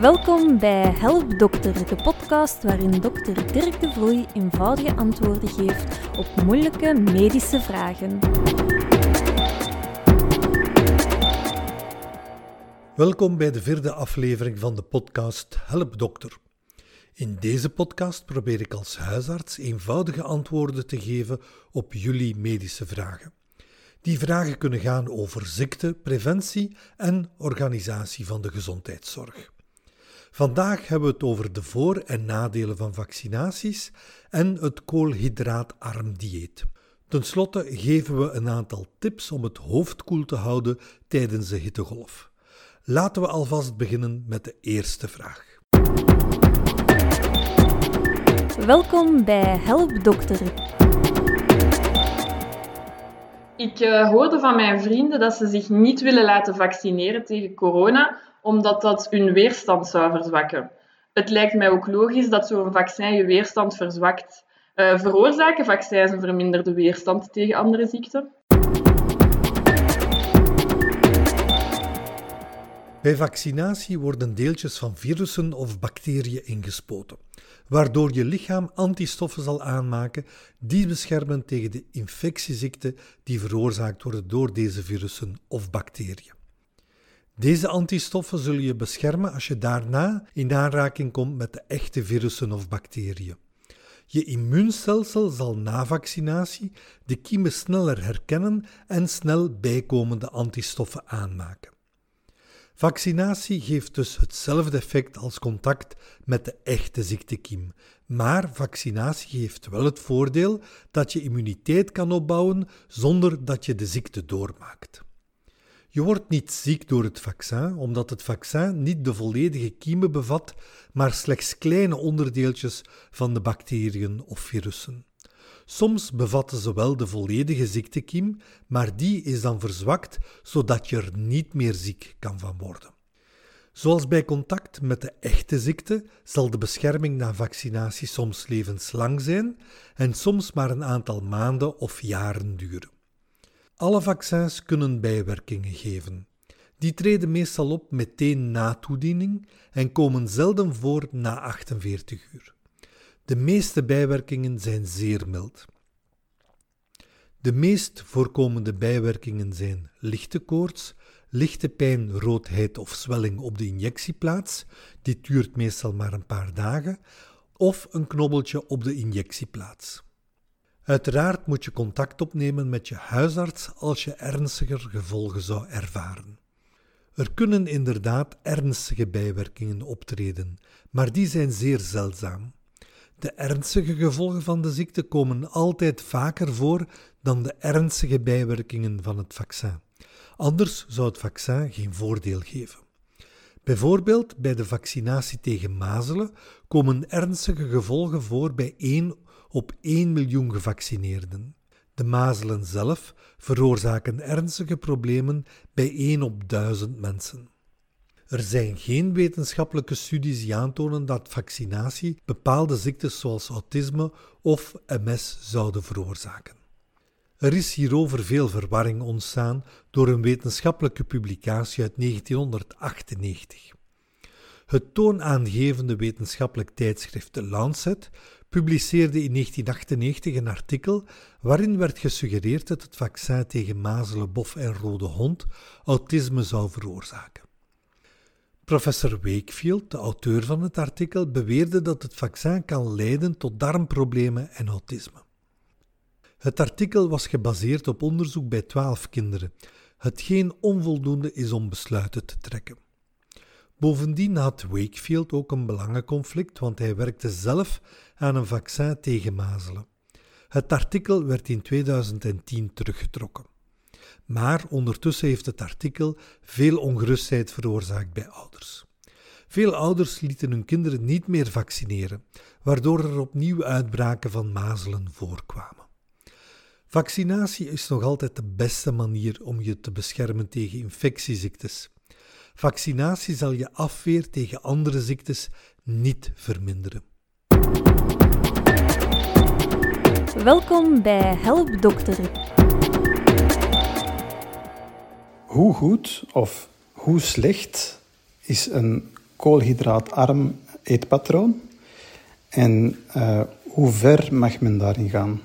Welkom bij Help Dokter, de podcast waarin dokter Dirk de Vloei eenvoudige antwoorden geeft op moeilijke medische vragen. Welkom bij de vierde aflevering van de podcast Help Dokter. In deze podcast probeer ik als huisarts eenvoudige antwoorden te geven op jullie medische vragen. Die vragen kunnen gaan over ziekte, preventie en organisatie van de gezondheidszorg. Vandaag hebben we het over de voor- en nadelen van vaccinaties en het koolhydraatarm dieet. Ten slotte geven we een aantal tips om het hoofd koel te houden tijdens de hittegolf. Laten we alvast beginnen met de eerste vraag. Welkom bij Help Dokter. Ik uh, hoorde van mijn vrienden dat ze zich niet willen laten vaccineren tegen corona, omdat dat hun weerstand zou verzwakken. Het lijkt mij ook logisch dat zo'n vaccin je weerstand verzwakt. Uh, veroorzaken vaccins een verminderde weerstand tegen andere ziekten? Bij vaccinatie worden deeltjes van virussen of bacteriën ingespoten, waardoor je lichaam antistoffen zal aanmaken die beschermen tegen de infectieziekten die veroorzaakt worden door deze virussen of bacteriën. Deze antistoffen zullen je beschermen als je daarna in aanraking komt met de echte virussen of bacteriën. Je immuunstelsel zal na vaccinatie de kiemen sneller herkennen en snel bijkomende antistoffen aanmaken. Vaccinatie geeft dus hetzelfde effect als contact met de echte ziektekiem, maar vaccinatie heeft wel het voordeel dat je immuniteit kan opbouwen zonder dat je de ziekte doormaakt. Je wordt niet ziek door het vaccin, omdat het vaccin niet de volledige kiemen bevat, maar slechts kleine onderdeeltjes van de bacteriën of virussen. Soms bevatten ze wel de volledige ziektekiem, maar die is dan verzwakt zodat je er niet meer ziek kan van worden. Zoals bij contact met de echte ziekte zal de bescherming na vaccinatie soms levenslang zijn en soms maar een aantal maanden of jaren duren. Alle vaccins kunnen bijwerkingen geven. Die treden meestal op meteen na toediening en komen zelden voor na 48 uur. De meeste bijwerkingen zijn zeer mild. De meest voorkomende bijwerkingen zijn lichte koorts, lichte pijn, roodheid of zwelling op de injectieplaats, dit duurt meestal maar een paar dagen, of een knobbeltje op de injectieplaats. Uiteraard moet je contact opnemen met je huisarts als je ernstiger gevolgen zou ervaren. Er kunnen inderdaad ernstige bijwerkingen optreden, maar die zijn zeer zeldzaam. De ernstige gevolgen van de ziekte komen altijd vaker voor dan de ernstige bijwerkingen van het vaccin. Anders zou het vaccin geen voordeel geven. Bijvoorbeeld bij de vaccinatie tegen mazelen komen ernstige gevolgen voor bij 1 op 1 miljoen gevaccineerden. De mazelen zelf veroorzaken ernstige problemen bij 1 op 1000 mensen. Er zijn geen wetenschappelijke studies die aantonen dat vaccinatie bepaalde ziektes zoals autisme of MS zouden veroorzaken. Er is hierover veel verwarring ontstaan door een wetenschappelijke publicatie uit 1998. Het toonaangevende wetenschappelijk tijdschrift The Lancet publiceerde in 1998 een artikel waarin werd gesuggereerd dat het vaccin tegen mazelen, bof en rode hond autisme zou veroorzaken. Professor Wakefield, de auteur van het artikel, beweerde dat het vaccin kan leiden tot darmproblemen en autisme. Het artikel was gebaseerd op onderzoek bij 12 kinderen, hetgeen onvoldoende is om besluiten te trekken. Bovendien had Wakefield ook een belangenconflict, want hij werkte zelf aan een vaccin tegen mazelen. Het artikel werd in 2010 teruggetrokken. Maar ondertussen heeft het artikel veel ongerustheid veroorzaakt bij ouders. Veel ouders lieten hun kinderen niet meer vaccineren, waardoor er opnieuw uitbraken van mazelen voorkwamen. Vaccinatie is nog altijd de beste manier om je te beschermen tegen infectieziektes. Vaccinatie zal je afweer tegen andere ziektes niet verminderen. Welkom bij Help Dokter. Hoe goed of hoe slecht is een koolhydraatarm eetpatroon? En uh, hoe ver mag men daarin gaan?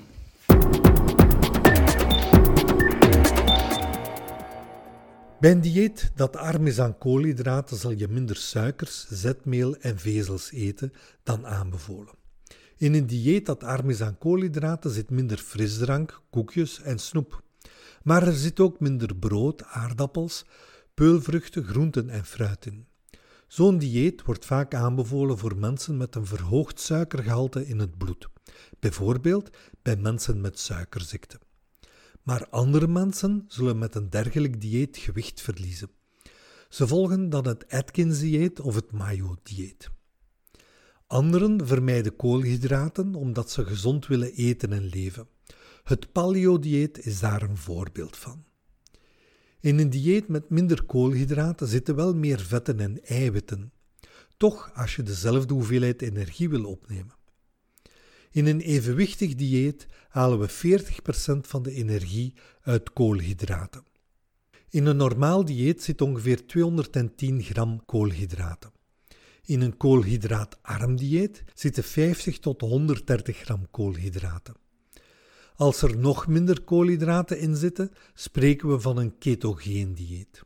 Bij een dieet dat arm is aan koolhydraten zal je minder suikers, zetmeel en vezels eten dan aanbevolen. In een dieet dat arm is aan koolhydraten zit minder frisdrank, koekjes en snoep. Maar er zit ook minder brood, aardappels, peulvruchten, groenten en fruit in. Zo'n dieet wordt vaak aanbevolen voor mensen met een verhoogd suikergehalte in het bloed, bijvoorbeeld bij mensen met suikerziekte. Maar andere mensen zullen met een dergelijk dieet gewicht verliezen. Ze volgen dan het Atkins-dieet of het Mayo-dieet. Anderen vermijden koolhydraten omdat ze gezond willen eten en leven. Het paleo-dieet is daar een voorbeeld van. In een dieet met minder koolhydraten zitten wel meer vetten en eiwitten. Toch als je dezelfde hoeveelheid energie wil opnemen. In een evenwichtig dieet halen we 40% van de energie uit koolhydraten. In een normaal dieet zit ongeveer 210 gram koolhydraten. In een koolhydraatarm dieet zitten 50 tot 130 gram koolhydraten. Als er nog minder koolhydraten in zitten, spreken we van een ketogeen dieet.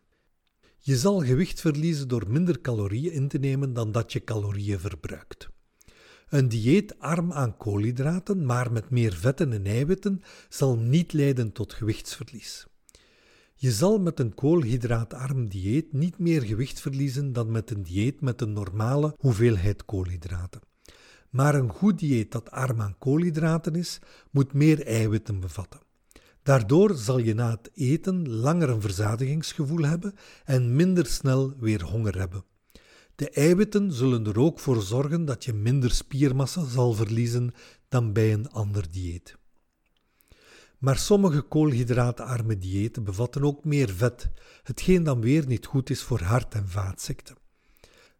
Je zal gewicht verliezen door minder calorieën in te nemen dan dat je calorieën verbruikt. Een dieet arm aan koolhydraten, maar met meer vetten en eiwitten, zal niet leiden tot gewichtsverlies. Je zal met een koolhydraatarm dieet niet meer gewicht verliezen dan met een dieet met een normale hoeveelheid koolhydraten. Maar een goed dieet dat arm aan koolhydraten is, moet meer eiwitten bevatten. Daardoor zal je na het eten langer een verzadigingsgevoel hebben en minder snel weer honger hebben. De eiwitten zullen er ook voor zorgen dat je minder spiermassa zal verliezen dan bij een ander dieet. Maar sommige koolhydraatarme diëten bevatten ook meer vet, hetgeen dan weer niet goed is voor hart- en vaatziekten.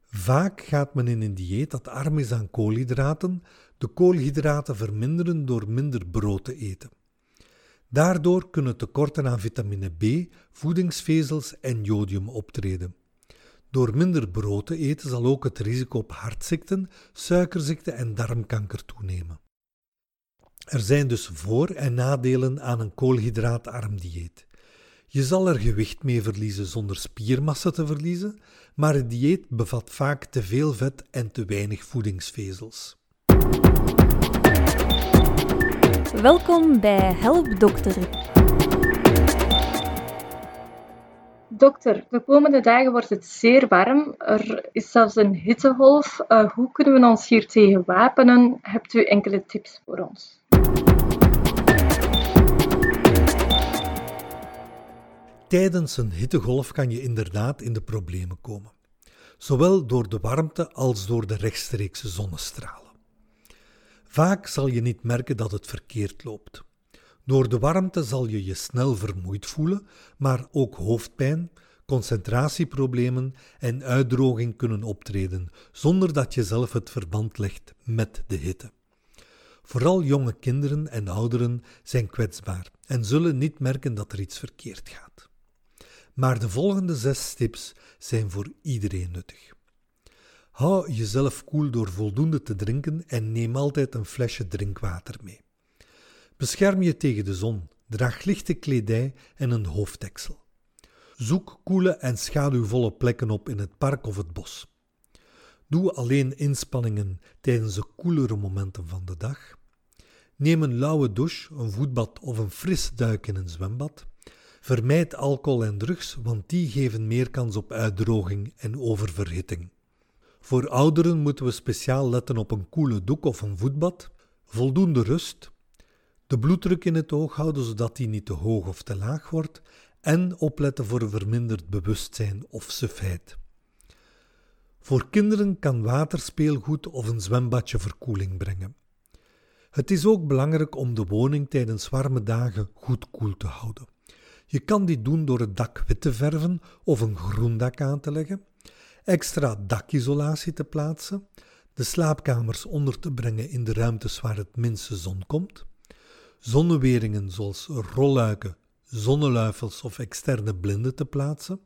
Vaak gaat men in een dieet dat arm is aan koolhydraten de koolhydraten verminderen door minder brood te eten. Daardoor kunnen tekorten aan vitamine B, voedingsvezels en jodium optreden. Door minder brood te eten zal ook het risico op hartziekten, suikerziekte en darmkanker toenemen. Er zijn dus voor- en nadelen aan een koolhydraatarm dieet. Je zal er gewicht mee verliezen zonder spiermassa te verliezen, maar het dieet bevat vaak te veel vet en te weinig voedingsvezels. Welkom bij Help Dokter. Dokter, de komende dagen wordt het zeer warm. Er is zelfs een hittegolf. Uh, hoe kunnen we ons hier tegen wapenen? Hebt u enkele tips voor ons? Tijdens een hittegolf kan je inderdaad in de problemen komen, zowel door de warmte als door de rechtstreekse zonnestralen. Vaak zal je niet merken dat het verkeerd loopt. Door de warmte zal je je snel vermoeid voelen, maar ook hoofdpijn, concentratieproblemen en uitdroging kunnen optreden zonder dat je zelf het verband legt met de hitte. Vooral jonge kinderen en ouderen zijn kwetsbaar en zullen niet merken dat er iets verkeerd gaat. Maar de volgende zes tips zijn voor iedereen nuttig. Hou jezelf koel door voldoende te drinken en neem altijd een flesje drinkwater mee. Bescherm je tegen de zon, draag lichte kledij en een hoofddeksel. Zoek koele en schaduwvolle plekken op in het park of het bos. Doe alleen inspanningen tijdens de koelere momenten van de dag. Neem een lauwe douche, een voetbad of een fris duik in een zwembad. Vermijd alcohol en drugs, want die geven meer kans op uitdroging en oververhitting. Voor ouderen moeten we speciaal letten op een koele doek of een voetbad, voldoende rust, de bloeddruk in het oog houden zodat die niet te hoog of te laag wordt en opletten voor verminderd bewustzijn of sufheid. Voor kinderen kan waterspeelgoed of een zwembadje verkoeling brengen. Het is ook belangrijk om de woning tijdens warme dagen goed koel te houden. Je kan dit doen door het dak wit te verven of een groen dak aan te leggen, extra dakisolatie te plaatsen, de slaapkamers onder te brengen in de ruimtes waar het minste zon komt, zonneweringen zoals rolluiken, zonneluifels of externe blinden te plaatsen,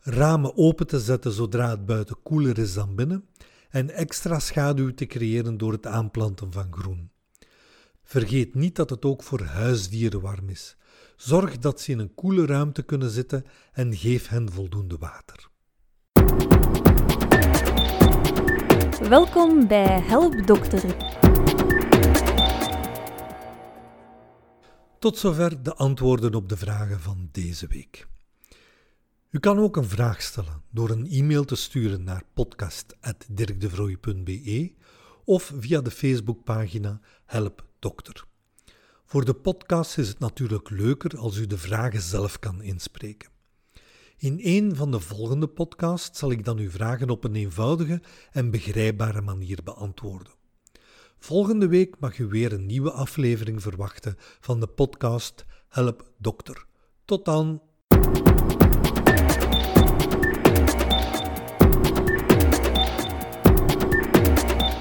ramen open te zetten zodra het buiten koeler is dan binnen en extra schaduw te creëren door het aanplanten van groen. Vergeet niet dat het ook voor huisdieren warm is. Zorg dat ze in een koele ruimte kunnen zitten en geef hen voldoende water. Welkom bij Help Dokter. Tot zover de antwoorden op de vragen van deze week. U kan ook een vraag stellen door een e-mail te sturen naar podcast.dirkdevrooi.be of via de Facebookpagina Help Dokter. Voor de podcast is het natuurlijk leuker als u de vragen zelf kan inspreken. In een van de volgende podcasts zal ik dan uw vragen op een eenvoudige en begrijpbare manier beantwoorden. Volgende week mag u weer een nieuwe aflevering verwachten van de podcast Help Dokter. Tot dan!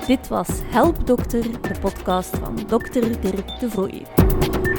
Dit was Help Dokter, de podcast van Dr. Dirk de Vrooij.